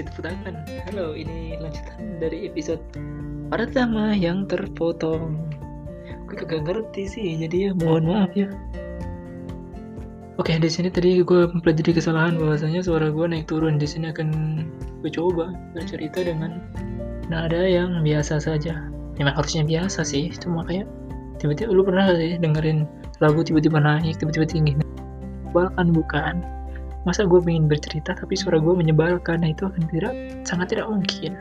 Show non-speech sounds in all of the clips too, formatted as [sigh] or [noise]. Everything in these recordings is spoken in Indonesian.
tangan. Halo, ini lanjutan dari episode pertama yang terpotong. Gue kagak ngerti sih, jadi ya mohon maaf ya. Oke, di sini tadi gue mempelajari kesalahan bahwasanya suara gue naik turun. Di sini akan gue coba bercerita dengan nada yang biasa saja. Memang harusnya biasa sih, cuma kayak tiba-tiba lu pernah gak sih dengerin lagu tiba-tiba naik, tiba-tiba tinggi. Bahkan bukan masa gue pengen bercerita tapi suara gue menyebalkan? Nah itu akan tidak sangat tidak mungkin.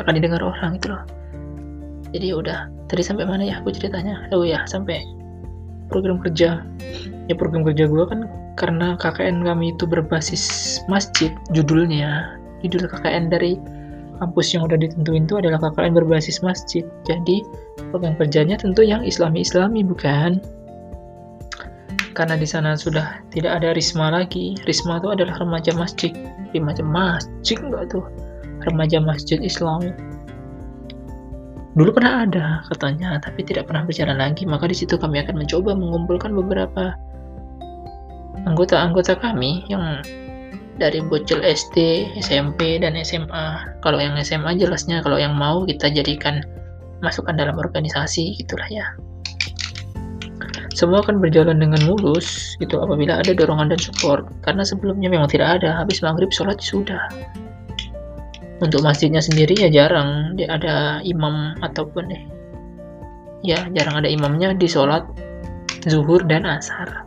Akan didengar orang itu loh. Jadi ya udah tadi sampai mana ya aku ceritanya? Oh ya sampai program kerja. Ya program kerja gue kan karena KKN kami itu berbasis masjid judulnya. Judul KKN dari kampus yang udah ditentuin itu adalah KKN berbasis masjid. Jadi program kerjanya tentu yang islami-islami bukan karena di sana sudah tidak ada risma lagi. Risma itu adalah remaja masjid. Remaja masjid enggak tuh? Remaja masjid Islam. Dulu pernah ada katanya, tapi tidak pernah berjalan lagi. Maka di situ kami akan mencoba mengumpulkan beberapa anggota-anggota kami yang dari bocil SD, SMP, dan SMA. Kalau yang SMA jelasnya, kalau yang mau kita jadikan masukkan dalam organisasi, gitulah ya semua akan berjalan dengan mulus gitu apabila ada dorongan dan support. Karena sebelumnya memang tidak ada. Habis maghrib sholat sudah. Untuk masjidnya sendiri ya jarang. Dia ada imam ataupun eh ya jarang ada imamnya di sholat zuhur dan asar.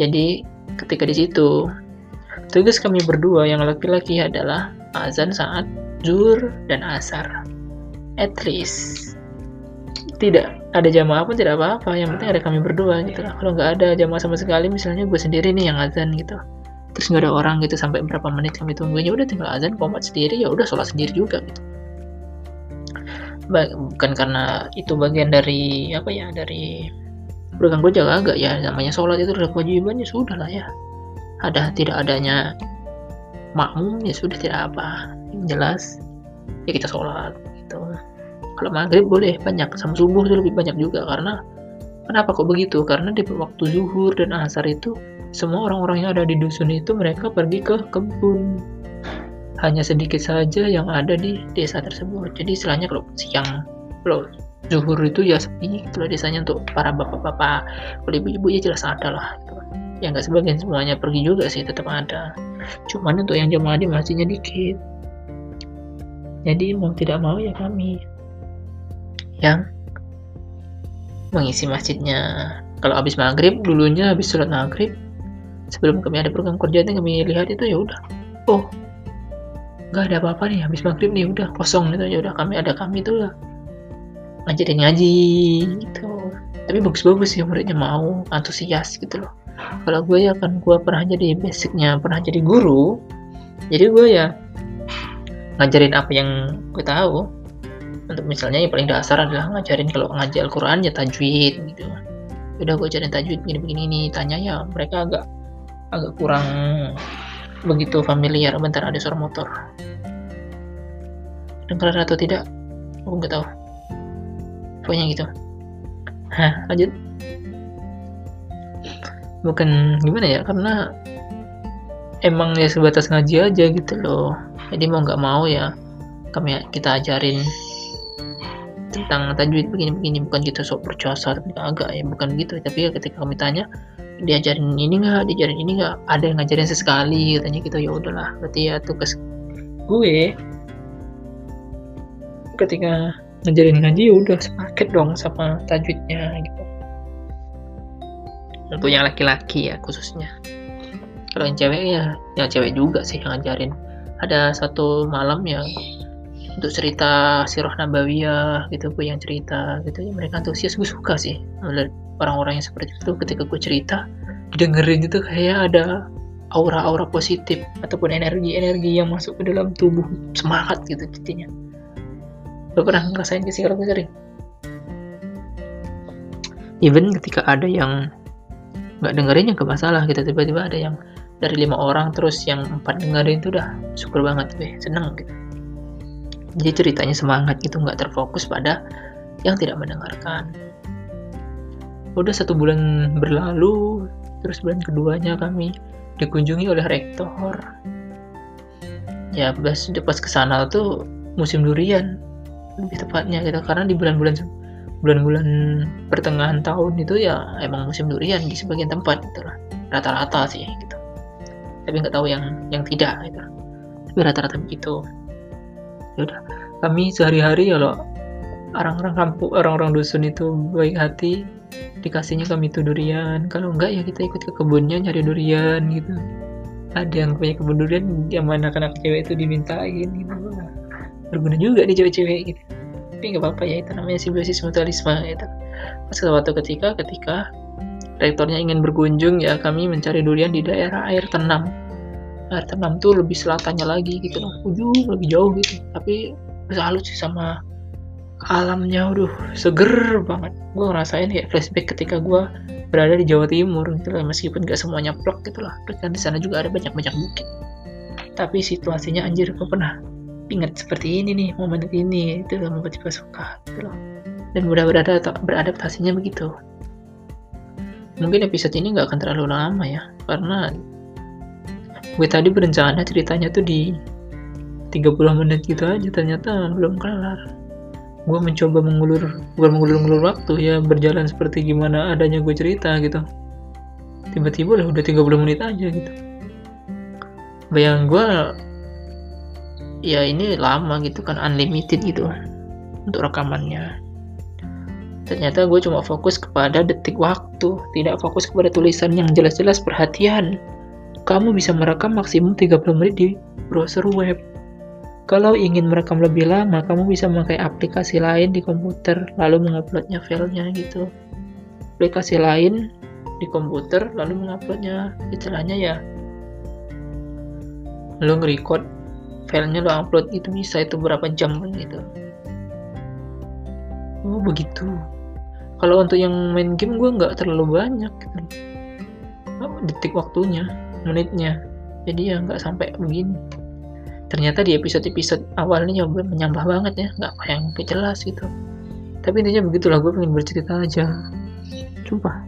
Jadi ketika di situ tugas kami berdua yang laki-laki adalah azan saat zuhur dan asar. At least tidak ada jamaah pun tidak apa-apa yang penting ada kami berdua gitu lah. Kalau nggak ada jamaah sama sekali misalnya gue sendiri nih yang azan gitu. Terus nggak ada orang gitu sampai berapa menit kami tungguin ya udah tinggal azan komat sendiri ya udah sholat sendiri juga gitu. Bukan karena itu bagian dari apa ya dari program gue jaga agak ya namanya sholat itu adalah kewajibannya sudah lah ya. Ada tidak adanya makmum ya sudah tidak apa yang jelas ya kita sholat gitu kalau maghrib boleh banyak. Sama subuh itu lebih banyak juga karena kenapa kok begitu? Karena di waktu zuhur dan asar itu semua orang-orang yang ada di dusun itu mereka pergi ke kebun. Hanya sedikit saja yang ada di desa tersebut. Jadi istilahnya kalau siang kalau zuhur itu ya sepi. Kalau desanya untuk para bapak-bapak kalau ibu-ibu ya jelas ada lah gitu. ya nggak sebagian semuanya pergi juga sih tetap ada. Cuman untuk yang jemaah di masjidnya dikit. Jadi mau tidak mau ya kami yang mengisi masjidnya. Kalau habis maghrib dulunya habis sholat maghrib sebelum kami ada program kerja itu kami lihat itu ya udah. Oh nggak ada apa-apa nih habis maghrib nih udah kosong gitu ya udah kami ada kami tuh lah. Ngajarin ngaji gitu. Tapi bagus-bagus sih muridnya mau antusias gitu loh. Kalau gue ya kan gue pernah jadi basicnya pernah jadi guru. Jadi gue ya ngajarin apa yang gue tahu untuk misalnya yang paling dasar adalah ngajarin kalau ngaji Al-Quran ya tajwid gitu. Udah gue ajarin tajwid begini-begini ini tanya ya mereka agak agak kurang begitu familiar. Bentar ada suara motor. Dengar atau tidak? Aku nggak tahu. Pokoknya gitu. Hah, lanjut. Bukan gimana ya karena emang ya sebatas ngaji aja gitu loh. Jadi mau nggak mau ya kami kita ajarin tentang tajwid begini-begini bukan gitu sok tapi agak ya bukan gitu. Tapi ya ketika kami tanya diajarin ini nggak? Diajarin ini nggak? Ada yang ngajarin sesekali katanya gitu. Ya udahlah berarti ya tugas gue ketika ngajarin ngaji ya udah sepaket dong sama tajwidnya gitu. Untuk yang laki-laki ya khususnya. Kalau yang cewek ya yang cewek juga sih yang ngajarin. Ada satu malam yang untuk cerita sirah nabawiyah gitu gue yang cerita gitu. Ya mereka antusias. Gue suka sih orang-orang yang seperti itu ketika gue cerita dengerin itu kayak ada aura-aura positif ataupun energi-energi yang masuk ke dalam tubuh. Semangat gitu intinya lo pernah ngerasain sih kalau gue sering? Even ketika ada yang nggak dengerin ya gak masalah gitu tiba-tiba ada yang dari lima orang terus yang empat dengerin itu udah syukur banget deh seneng gitu jadi ceritanya semangat gitu nggak terfokus pada yang tidak mendengarkan. Udah satu bulan berlalu terus bulan keduanya kami dikunjungi oleh rektor. Ya pas pas ke sana tuh musim durian lebih tepatnya gitu. Karena di bulan-bulan bulan-bulan pertengahan tahun itu ya emang musim durian di sebagian tempat gitu rata-rata sih gitu. Tapi nggak tahu yang yang tidak gitu tapi rata-rata begitu ya udah. Kami sehari-hari kalau orang-orang kampung orang-orang dusun itu baik hati dikasihnya kami itu durian. Kalau enggak ya kita ikut ke kebunnya nyari durian gitu. Ada yang punya kebun durian yang mana anak cewek itu dimintain gitu. Berguna juga nih cewek-cewek gitu. Tapi nggak apa-apa ya itu namanya simbiosis mutualisme gitu. Pas suatu ketika ketika rektornya ingin berkunjung ya kami mencari durian di daerah air tenam air tenam tuh lebih selatannya lagi gitu. Loh ujung lebih jauh gitu. Tapi salut sih sama alamnya. Udah seger banget. Gue ngerasain kayak flashback ketika gue berada di Jawa Timur gitu lah. Meskipun gak semuanya plok gitu lah. Kan di sana juga ada banyak-banyak bukit. Tapi situasinya anjir gue pernah ingat seperti ini nih momen ini. Itu membuat gue suka gitu loh. Dan mudah berada beradaptasinya begitu. Mungkin episode ini gak akan terlalu lama ya. Karena gue tadi berencana ceritanya tuh di 30 menit gitu aja ternyata belum kelar. Gue mencoba mengulur bukan mengulur-ngulur waktu ya berjalan seperti gimana adanya gue cerita gitu. Tiba-tiba lah udah 30 menit aja gitu. Bayang gue ya ini lama gitu kan unlimited gitu untuk rekamannya. Ternyata gue cuma fokus kepada detik waktu tidak fokus kepada tulisan yang jelas-jelas perhatian kamu bisa merekam maksimum 30 menit di browser web kalau ingin merekam lebih lama, kamu bisa memakai aplikasi lain di komputer, lalu menguploadnya filenya gitu. Aplikasi lain di komputer, lalu menguploadnya. Istilahnya ya, lo nge-record filenya lo upload itu bisa itu berapa jam gitu. Oh begitu. Kalau untuk yang main game gue nggak terlalu banyak gitu. Oh, detik waktunya, menitnya. Jadi ya nggak sampai begini. Ternyata di episode-episode awalnya nyoba menyambah banget ya nggak yang jelas gitu. Tapi intinya begitulah gue pengen bercerita aja. Coba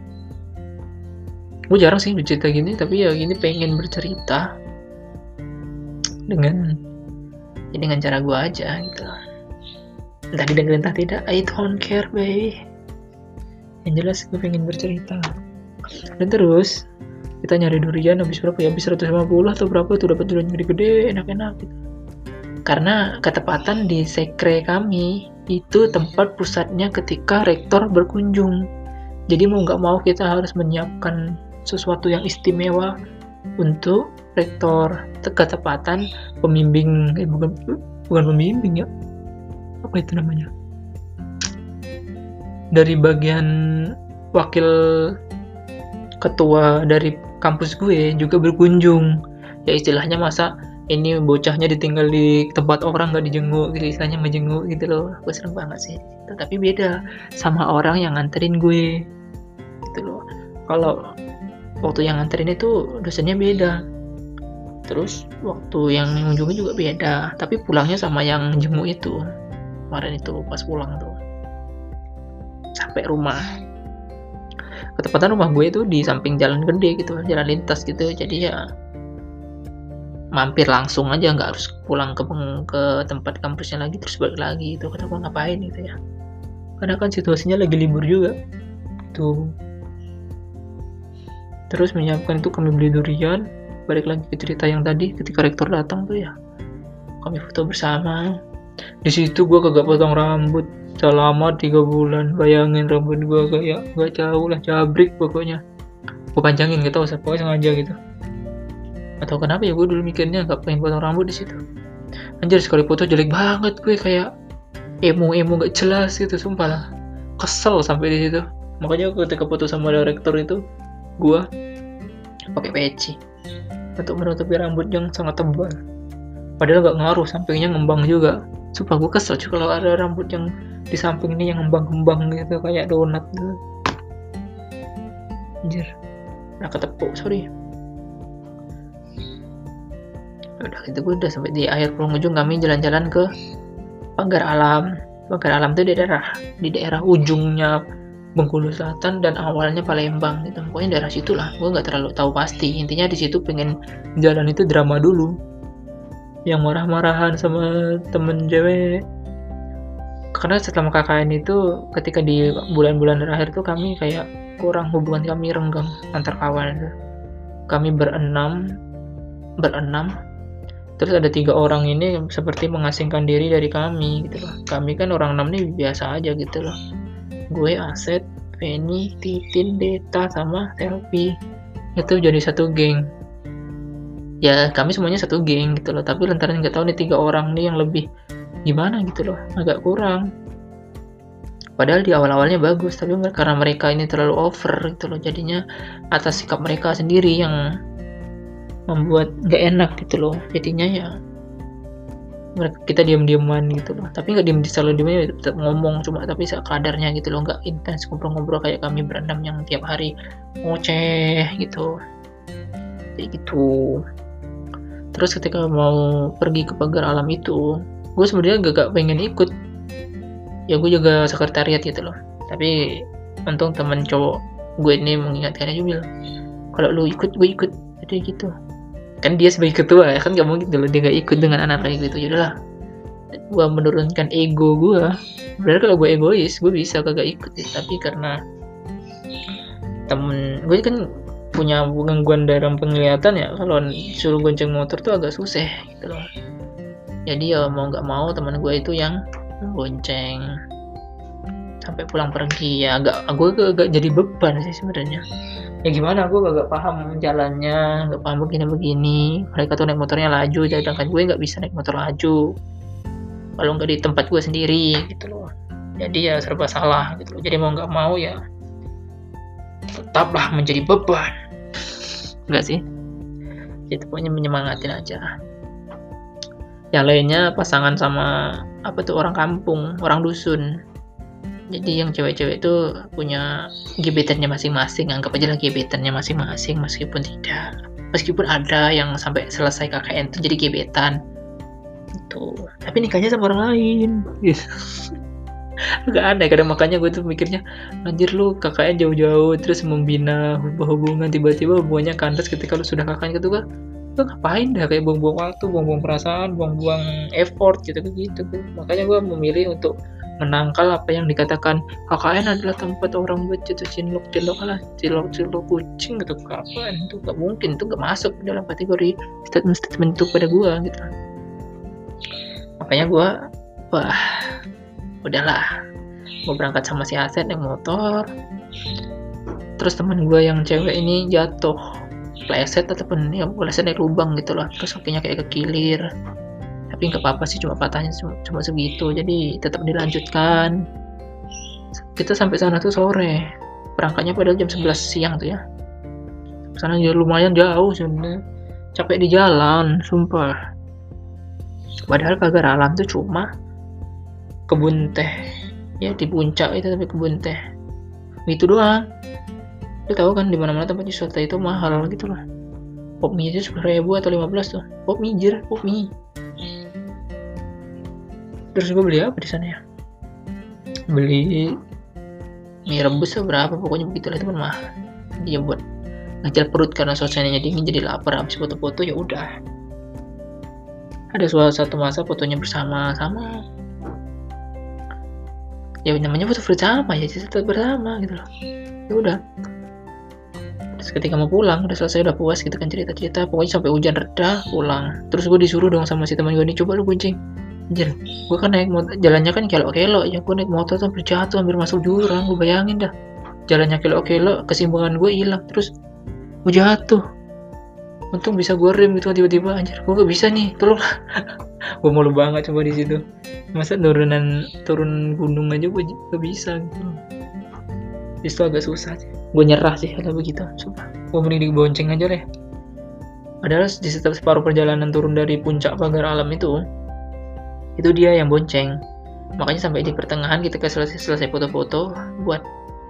gue jarang sih bercerita gini tapi ya gini pengen bercerita dengan ya dengan cara gue aja gitu. Entah didengar entah tidak I don't care baby. Yang jelas gue pengen bercerita. Dan terus kita nyari durian habis berapa ya? Habis 150 atau berapa tuh dapat durian gede-gede enak-enak gitu. Karena ketepatan di sekre kami itu tempat pusatnya ketika rektor berkunjung. Jadi mau nggak mau kita harus menyiapkan sesuatu yang istimewa untuk rektor. Ketepatan pembimbing eh, bukan bukan pembimbing ya. Apa itu namanya? Dari bagian wakil ketua dari kampus gue juga berkunjung. Ya istilahnya masa ini bocahnya ditinggal di tempat orang gak dijenguk gitu istilahnya menjenguk gitu loh. Gue seneng banget sih. Tetapi beda sama orang yang nganterin gue gitu loh. Kalau waktu yang nganterin itu dosennya beda. Terus waktu yang mengunjungi juga beda. Tapi pulangnya sama yang jenguk itu. Kemarin itu pas pulang tuh. Sampai rumah ketepatan rumah gue itu di samping jalan gede gitu jalan lintas gitu. Jadi ya mampir langsung aja nggak harus pulang ke ke tempat kampusnya lagi terus balik lagi itu kata gue ngapain? gitu ya. Karena kan situasinya lagi libur juga. Tuh. Terus menyiapkan itu kami beli durian. Balik lagi ke cerita yang tadi ketika rektor datang tuh ya. Kami foto bersama. Di situ gue kagak potong rambut selama tiga bulan. Bayangin rambut gue kayak gak jauh lah cabrik pokoknya. Gue panjangin gitu usah pokoknya sengaja gitu. Atau kenapa ya gue dulu mikirnya gak pengen potong rambut di situ. Anjir sekali foto jelek banget gue kayak emo emo gak jelas gitu sumpah. Lah kesel sampai di situ. Makanya ketika foto sama direktur itu gue pakai peci untuk menutupi rambut yang sangat tebal padahal gak ngaruh sampingnya ngembang juga. Sumpah gue kesel juga kalau ada rambut yang di samping ini yang ngembang-ngembang gitu kayak donat gitu. Anjir. Udah ketepuk sorry. Udah gitu gue udah sampai di akhir penghujung kami jalan-jalan ke pagar alam. Pagar alam itu di daerah di daerah ujungnya Bengkulu Selatan dan awalnya Palembang gitu. Pokoknya daerah situ lah gue nggak terlalu tahu pasti. Intinya di situ pengen jalan itu drama dulu yang marah-marahan sama temen cewek. Karena setelah KKN itu ketika di bulan-bulan terakhir tuh kami kayak kurang hubungan kami renggang antar kawan. Kami berenam berenam. Terus ada tiga orang ini seperti mengasingkan diri dari kami gitu loh. Kami kan orang enam nih biasa aja gitu loh. Gue Aset Penny Titin Deta sama Selfie itu jadi satu geng ya kami semuanya satu geng gitu loh. Tapi lantaran nggak tahu nih tiga orang nih yang lebih gimana gitu loh. Agak kurang. Padahal di awal-awalnya bagus tapi karena mereka ini terlalu over gitu loh. Jadinya atas sikap mereka sendiri yang membuat nggak enak gitu loh. Jadinya ya mereka kita diam-diaman gitu loh. Tapi nggak diam di selalu diam tetap ngomong cuma tapi sekadarnya gitu loh. Nggak intens ngobrol-ngobrol kayak kami berendam yang tiap hari ngoceh gitu. Kayak gitu terus ketika mau pergi ke pagar alam itu gue sebenarnya gak, gak pengen ikut. Ya gue juga sekretariat gitu loh. Tapi untung temen cowok gue ini mengingatkan aja bilang kalau lu ikut gue ikut. Jadi gitu. Kan dia sebagai ketua ya kan gak mungkin dulu dia gak ikut dengan anak kayak gitu. Yaudahlah gue menurunkan ego gue berarti kalau gue egois gue bisa kagak ikut ya. tapi karena temen gue kan punya gangguan dalam penglihatan ya kalau suruh gonceng motor tuh agak susah gitu loh. Jadi ya mau nggak mau teman gue itu yang gonceng. Sampai pulang pergi ya agak gue agak jadi beban sih sebenarnya. Ya gimana gue gak, gak paham jalannya gak paham begini begini mereka tuh naik motornya laju sedangkan gue nggak bisa naik motor laju. Kalau nggak di tempat gue sendiri gitu loh. Jadi ya serba salah gitu loh. Jadi mau nggak mau ya tetaplah menjadi beban enggak sih. Itu pokoknya menyemangatin aja. Yang lainnya pasangan sama apa tuh orang kampung orang dusun. Jadi yang cewek-cewek itu punya gebetannya masing-masing anggap aja lah gebetannya masing-masing meskipun tidak. Meskipun ada yang sampai selesai KKN itu jadi gebetan. Itu tapi nikahnya sama orang lain Gak aneh kadang makanya gue tuh mikirnya anjir lu KKN jauh-jauh terus membina hubungan tiba-tiba hubungannya kandas ketika lu sudah KKN gitu kan. Lu ngapain dah kayak buang-buang waktu buang-buang perasaan buang-buang effort gitu gitu makanya gue memilih untuk menangkal apa yang dikatakan KKN adalah tempat orang buat jatuh cinlok cinlok lah cinlok cinlok kucing gitu. Kapan? Itu gak mungkin itu gak masuk dalam kategori statement statement itu pada gue gitu. Makanya gue wah udahlah mau berangkat sama si Aset yang motor. Terus teman gue yang cewek ini jatuh pleset ataupun ya pleset dari lubang gitu loh. Terus kakinya kayak kekilir. Tapi nggak apa-apa sih cuma patahnya cuma, segitu. Jadi tetap dilanjutkan. Kita sampai sana tuh sore. Berangkatnya padahal jam 11 siang tuh ya. Sana ya lumayan jauh sebenarnya. Capek di jalan sumpah. Padahal pagar alam tuh cuma kebun teh. Ya di puncak itu tapi kebun teh. Itu doang. Lu tahu kan di mana tempat wisata itu mahal gitu lah pop mie aja sepuluh ribu atau lima belas tuh. Pop mie jir pop mie. Terus gue beli apa di sana ya? Beli mie rebus berapa pokoknya begitu lah teman mah dia buat ngajar perut karena suasananya dingin jadi lapar habis foto-foto ya udah. Ada suatu masa fotonya bersama sama ya namanya foto bersama ya tetap bersama gitu loh ya udah terus ketika mau pulang udah selesai udah puas gitu kan cerita-cerita pokoknya sampai hujan reda pulang terus gue disuruh dong sama si teman gue ini coba lu kuncing Anjir, gue kan naik motor, jalannya kan kelok-kelok ya, gue naik motor hampir jatuh, hampir masuk jurang, gue bayangin dah. Jalannya kelok-kelok, kesimbangan gue hilang, terus gue jatuh. Untung bisa gue rem gitu tiba-tiba, anjir, gue gak bisa nih, tolong. [laughs] gue malu banget coba di situ. Masa turunan turun gunung aja gue gak bisa gitu. Itu agak susah sih. Gue nyerah sih kalau begitu, sumpah. Gue mending dibonceng aja deh. Padahal di setiap separuh perjalanan turun dari puncak pagar alam itu, itu dia yang bonceng makanya sampai di pertengahan kita selesai selesai foto-foto buat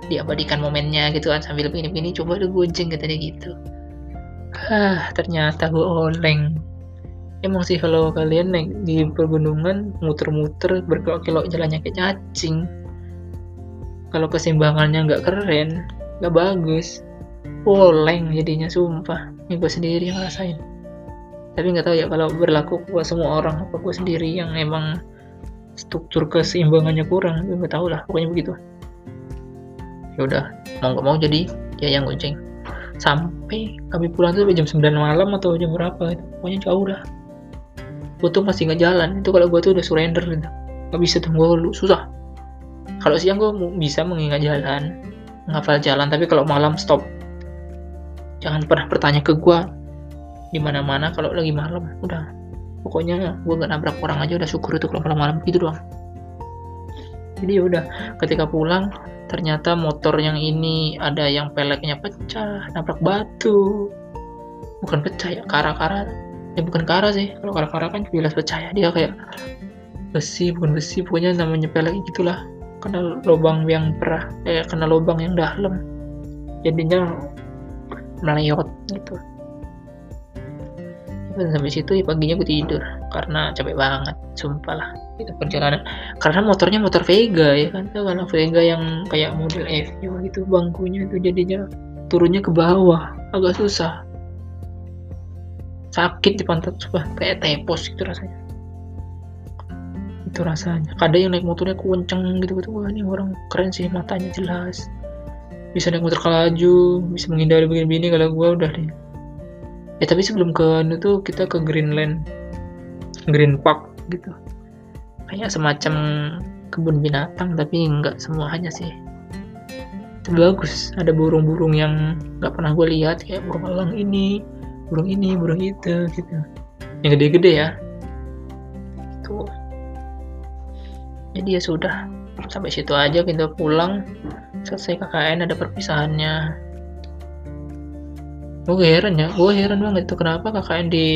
diabadikan momennya gitu kan sambil begini-begini coba lu bonceng katanya gitu ah ternyata gue oleng. Emang sih kalau kalian naik di pergunungan muter-muter berkelok-kelok jalannya kayak cacing. Kalau keseimbangannya nggak keren nggak bagus oleng jadinya sumpah. Ini gue sendiri yang ngerasain. Tapi nggak tahu ya kalau berlaku ke semua orang apa gue sendiri yang emang struktur keseimbangannya kurang? Gue nggak tahu lah pokoknya begitu. Ya udah mau nggak mau jadi ya yang gonceng sampai kami pulang tuh jam 9 malam atau jam berapa itu. Pokoknya jauh dah gue tuh masih nggak jalan. Itu kalau gue tuh udah surrender gitu. Nggak bisa tuh gue susah. Kalau siang gue bisa mengingat jalan ngafal jalan. Tapi kalau malam stop. Jangan pernah bertanya ke gue di mana mana kalau lagi malam. Udah. Pokoknya gue nggak nabrak orang aja. Udah syukur itu kalau malam-malam gitu doang. Jadi ya udah ketika pulang ternyata motor yang ini ada yang peleknya pecah nabrak batu. Bukan pecah ya kara-kara ya bukan kara sih. Kalau kara-kara kan jelas pecah ya. Dia kayak besi bukan besi. Pokoknya namanya pelek gitulah. Kena lubang yang perah eh kena lubang yang dalam. Jadinya melayot gitu dan sampai situ ya paginya gue tidur. Karena capek banget sumpah lah. Itu perjalanan. Karena motornya motor Vega ya kan tuh kalau Vega yang kayak model FU gitu bangkunya itu jadinya turunnya ke bawah. Agak susah. Sakit di pantat coba kayak tepos gitu rasanya. Itu rasanya. Kadang yang naik motornya kenceng gitu gitu wah ini orang keren sih matanya jelas. Bisa naik motor kelaju bisa menghindari begini-begini kalau gue udah deh ya tapi sebelum ke itu kita ke Greenland. Green Park gitu. Kayak semacam kebun binatang tapi nggak semuanya sih. Itu bagus ada burung-burung yang nggak pernah gue lihat kayak burung elang ini burung ini burung itu gitu. Yang gede-gede ya. Itu jadi ya sudah sampai situ aja kita pulang. Selesai KKN ada perpisahannya gue heran ya gue heran banget itu kenapa KKN di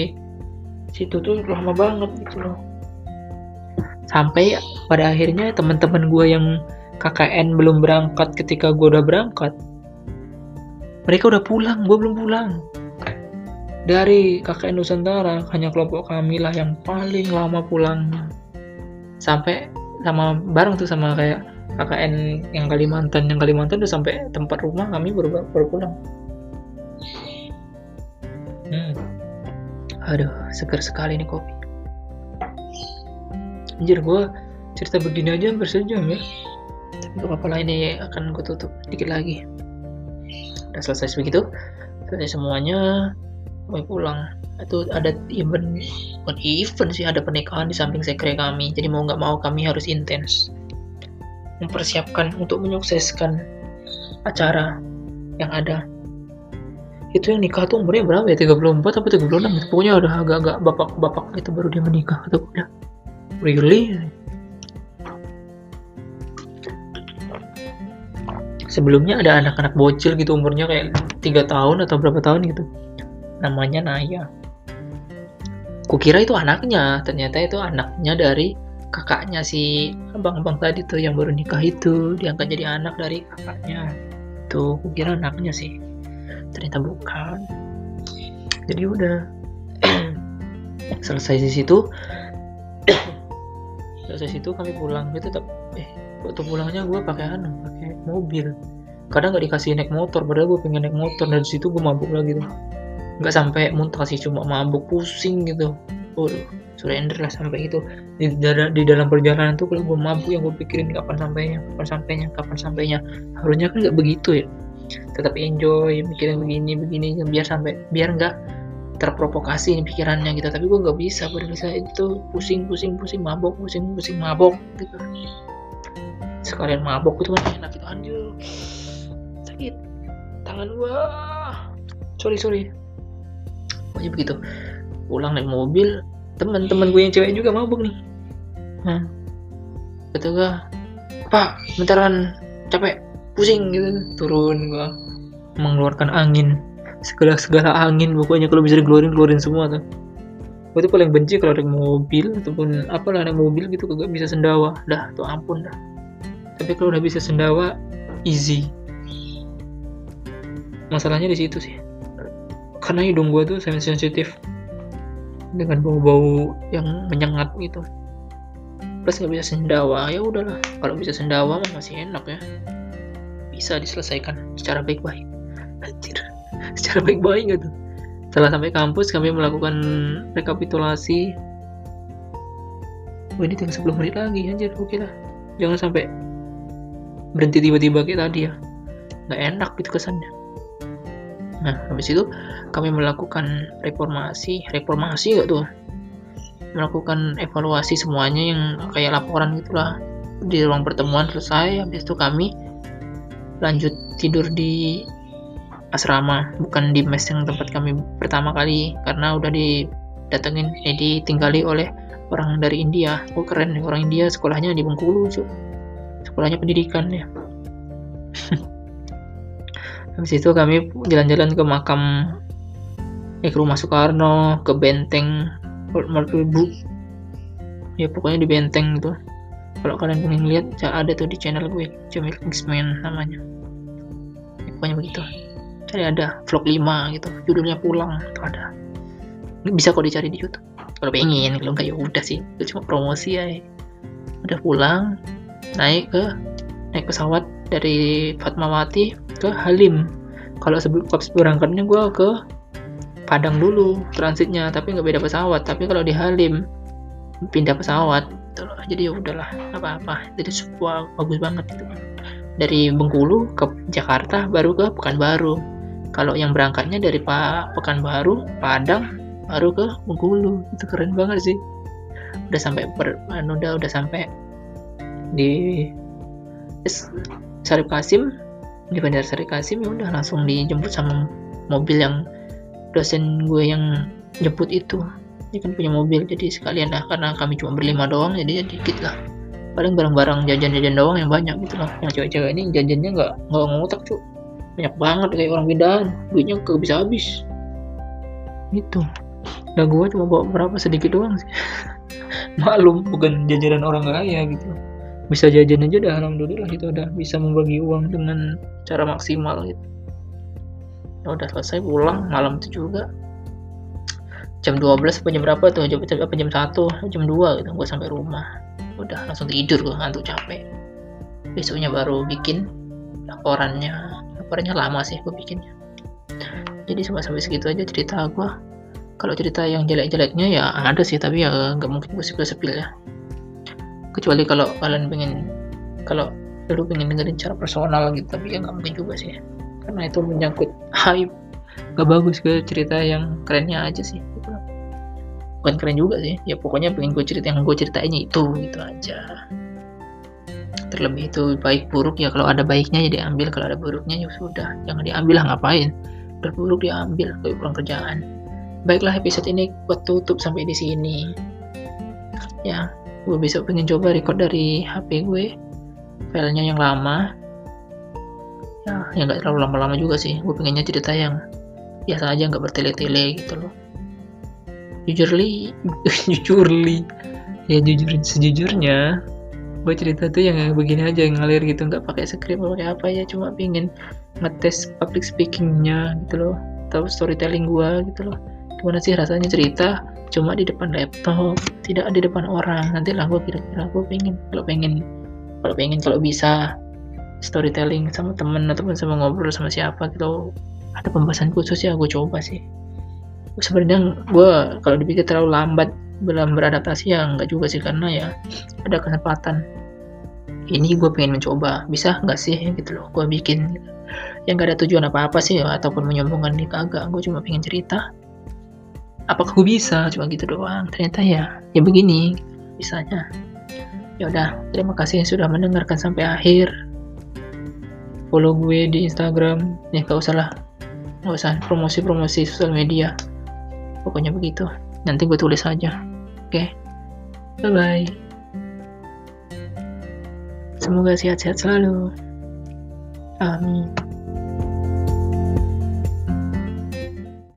situ tuh lama banget gitu loh. Sampai pada akhirnya teman-teman gue yang KKN belum berangkat ketika gue udah berangkat mereka udah pulang gue belum pulang. Dari KKN Nusantara hanya kelompok kami lah yang paling lama pulang sampai sama bareng tuh sama kayak KKN yang Kalimantan yang Kalimantan udah sampai tempat rumah kami baru, baru pulang hmm. aduh segar sekali nih kopi. Anjir gue cerita begini aja hampir sejam ya. Tapi gak apa-apa lah ini akan gue tutup dikit lagi. Udah selesai begitu selesai semuanya. Gue pulang. Itu ada event bukan event sih ada pernikahan di samping sekre kami. Jadi mau nggak mau kami harus intens mempersiapkan untuk menyukseskan acara yang ada itu yang nikah tuh umurnya berapa ya? 34 atau 36 pokoknya udah agak-agak bapak-bapak itu baru dia menikah atau udah. Really? Sebelumnya ada anak-anak bocil gitu umurnya kayak tiga tahun atau berapa tahun gitu. Namanya Naya. Kukira itu anaknya. Ternyata itu anaknya dari kakaknya si abang-abang tadi tuh yang baru nikah itu. Diangkat jadi anak dari kakaknya. Tuh kukira anaknya sih ternyata bukan. Jadi udah [clears throat] selesai di situ. [clears throat] Selesai situ kami pulang. Dia tetap eh waktu pulangnya gue pakai anu pakai mobil. Kadang nggak dikasih naik motor padahal gue pengen naik motor. Dan situ gue mabuk lagi tuh. Nggak sampai muntah sih cuma mabuk pusing gitu. Waduh, surrender lah sampai itu. Di, di dalam perjalanan tuh kalau gue mabuk yang gue pikirin kapan sampainya kapan sampainya kapan sampainya. Harusnya kan nggak begitu ya tetap enjoy mikirin begini begini biar sampai biar nggak terprovokasi nih pikirannya gitu. Tapi gue nggak bisa pada bisa itu pusing pusing pusing mabok pusing pusing mabok gitu. Sekalian mabok itu kan enak itu anjir sakit tangan gue sorry sorry. Pokoknya begitu. Pulang naik mobil teman-teman gue yang cewek juga mabuk nih. Nah gue pak bentaran capek pusing gitu turun gue mengeluarkan angin. Segala segala angin pokoknya kalau bisa dikeluarin keluarin semua tuh. Gue tuh paling benci kalau naik mobil ataupun apa lah naik mobil gitu kagak bisa sendawa. Dah tuh ampun dah. Tapi kalau udah bisa sendawa easy. Masalahnya di situ sih. Karena hidung gue tuh sensitif dengan bau-bau yang menyengat gitu. Plus nggak bisa sendawa ya udahlah. Kalau bisa sendawa masih enak ya bisa diselesaikan secara baik-baik. Anjir secara baik-baik gitu setelah sampai kampus kami melakukan rekapitulasi. Wah ini tinggal 10 menit lagi anjir oke lah. Jangan sampai berhenti tiba-tiba kayak tadi ya. Nggak enak gitu kesannya. Nah habis itu kami melakukan reformasi. Reformasi gak tuh? Melakukan evaluasi semuanya yang kayak laporan gitulah. Di ruang pertemuan selesai habis itu kami lanjut tidur di asrama bukan di mes yang tempat kami pertama kali karena udah didatengin. Eh ditinggali oleh orang dari India. Oh keren nih orang India sekolahnya di Bengkulu cuy sekolahnya pendidikan ya. [laughs] Habis itu kami jalan-jalan ke makam eh ke rumah Soekarno ke benteng Ibu. Ya pokoknya di benteng itu kalau kalian pengen lihat ada tuh di channel gue Jamil Kingsman namanya. Ya, pokoknya begitu. Cari ada vlog 5 gitu. Judulnya pulang itu ada. Bisa kok dicari di YouTube. Kalau pengen kalau enggak ya udah sih. Itu cuma promosi ya udah pulang naik ke naik pesawat dari Fatmawati ke Halim. Kalau sebelum berangkatnya gue ke Padang dulu transitnya tapi nggak beda pesawat. Tapi kalau di Halim pindah pesawat gitu loh. Jadi ya udahlah apa-apa. Jadi sebuah bagus banget itu dari Bengkulu ke Jakarta baru ke Pekanbaru. Kalau yang berangkatnya dari Pak Pekanbaru Padang baru ke Bengkulu. Itu keren banget sih. Udah sampai per, anu, udah udah sampai di Sarip Kasim di Bandara Sarip Kasim ya udah langsung dijemput sama mobil yang dosen gue yang jemput itu dia kan punya mobil jadi sekalian lah karena kami cuma berlima doang jadi ya dikit lah. Paling barang-barang jajan-jajan doang yang banyak gitu lah. Yang cewek-cewek ini jajannya nggak nggak ngotak cu banyak banget kayak orang pindahan duitnya ke bisa habis. Gitu. Nah gue cuma bawa berapa? Sedikit doang sih. [laughs] Maklum bukan jajanan orang kaya gitu. Bisa jajan aja dah alhamdulillah itu udah bisa membagi uang dengan cara maksimal gitu. Ya udah selesai pulang malam itu juga jam 12 apa jam berapa tuh? Jam, jam apa jam 1 jam 2 gitu gue sampai rumah. Udah langsung tidur gue ngantuk capek. Besoknya baru bikin laporannya. Laporannya lama sih gue bikinnya. Jadi cuma sampai segitu aja cerita gue kalau cerita yang jelek-jeleknya ya ada sih tapi ya nggak mungkin gue sepil-sepil ya. Kecuali kalau kalian pengen kalau lu pengen dengerin cara personal gitu tapi ya nggak mungkin juga sih. Karena itu menyangkut [laughs] hype. Gak bagus ke cerita yang kerennya aja sih. Bukan keren juga sih. Ya pokoknya pengen gue cerita yang gue ceritainnya itu gitu aja. Terlebih itu baik buruk ya kalau ada baiknya ya diambil kalau ada buruknya ya sudah. Jangan diambil lah ngapain? Berburuk diambil kayak kurang kerjaan. Baiklah episode ini buat tutup sampai di sini. Ya gue besok pengen coba record dari HP gue filenya yang lama. Ya yang nggak terlalu lama-lama juga sih. Gue pengennya cerita yang biasa aja nggak bertele-tele gitu loh jujurly [laughs] jujurly ya jujurin sejujurnya gue cerita tuh yang begini aja yang ngalir gitu. Nggak pakai skrip pakai apa ya. Cuma pengen ngetes public speakingnya gitu loh. Atau storytelling gue gitu loh. Gimana sih rasanya cerita? Cuma di depan laptop tidak di depan orang. Nanti lah gue kira-kira gue pengen kalau pengen kalau pengen kalau bisa storytelling sama temen ataupun sama ngobrol sama siapa gitu. Ada pembahasan khusus ya gue coba sih sebenarnya gue kalau dipikir terlalu lambat belum beradaptasi ya nggak juga sih karena ya ada kesempatan. Ini gue pengen mencoba bisa nggak sih gitu loh gue bikin? Yang gak ada tujuan apa-apa sih ataupun menyombongkan nih kagak gue cuma pengen cerita. Apakah gue bisa? Cuma gitu doang. Ternyata ya ya begini bisanya. Ya udah terima kasih yang sudah mendengarkan sampai akhir. Follow gue di Instagram. Ya gak usah lah. Gak usah promosi-promosi sosial media pokoknya begitu. Nanti gue tulis aja. Oke? Okay? bye bye semoga sehat-sehat selalu. Amin